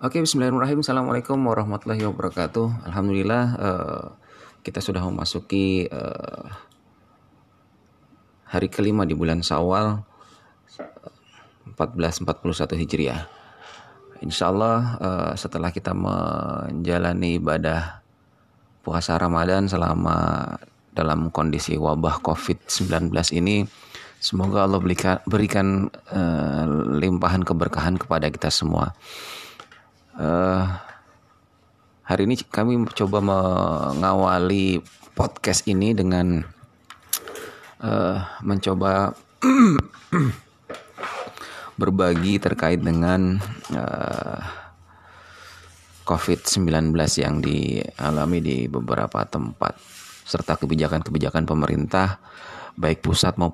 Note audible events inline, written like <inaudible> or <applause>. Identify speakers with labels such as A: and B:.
A: Oke, Bismillahirrahmanirrahim. Assalamualaikum warahmatullahi wabarakatuh. Alhamdulillah uh, kita sudah memasuki uh, hari kelima di bulan Syawal 1441 Hijriah. Insya Allah uh, setelah kita menjalani ibadah puasa Ramadan selama dalam kondisi wabah COVID-19 ini, semoga Allah berikan, berikan uh, limpahan keberkahan kepada kita semua uh, hari ini kami coba mengawali podcast ini dengan uh, mencoba <clears throat> berbagi terkait dengan uh, COVID-19 yang dialami di beberapa tempat serta kebijakan-kebijakan pemerintah baik pusat maupun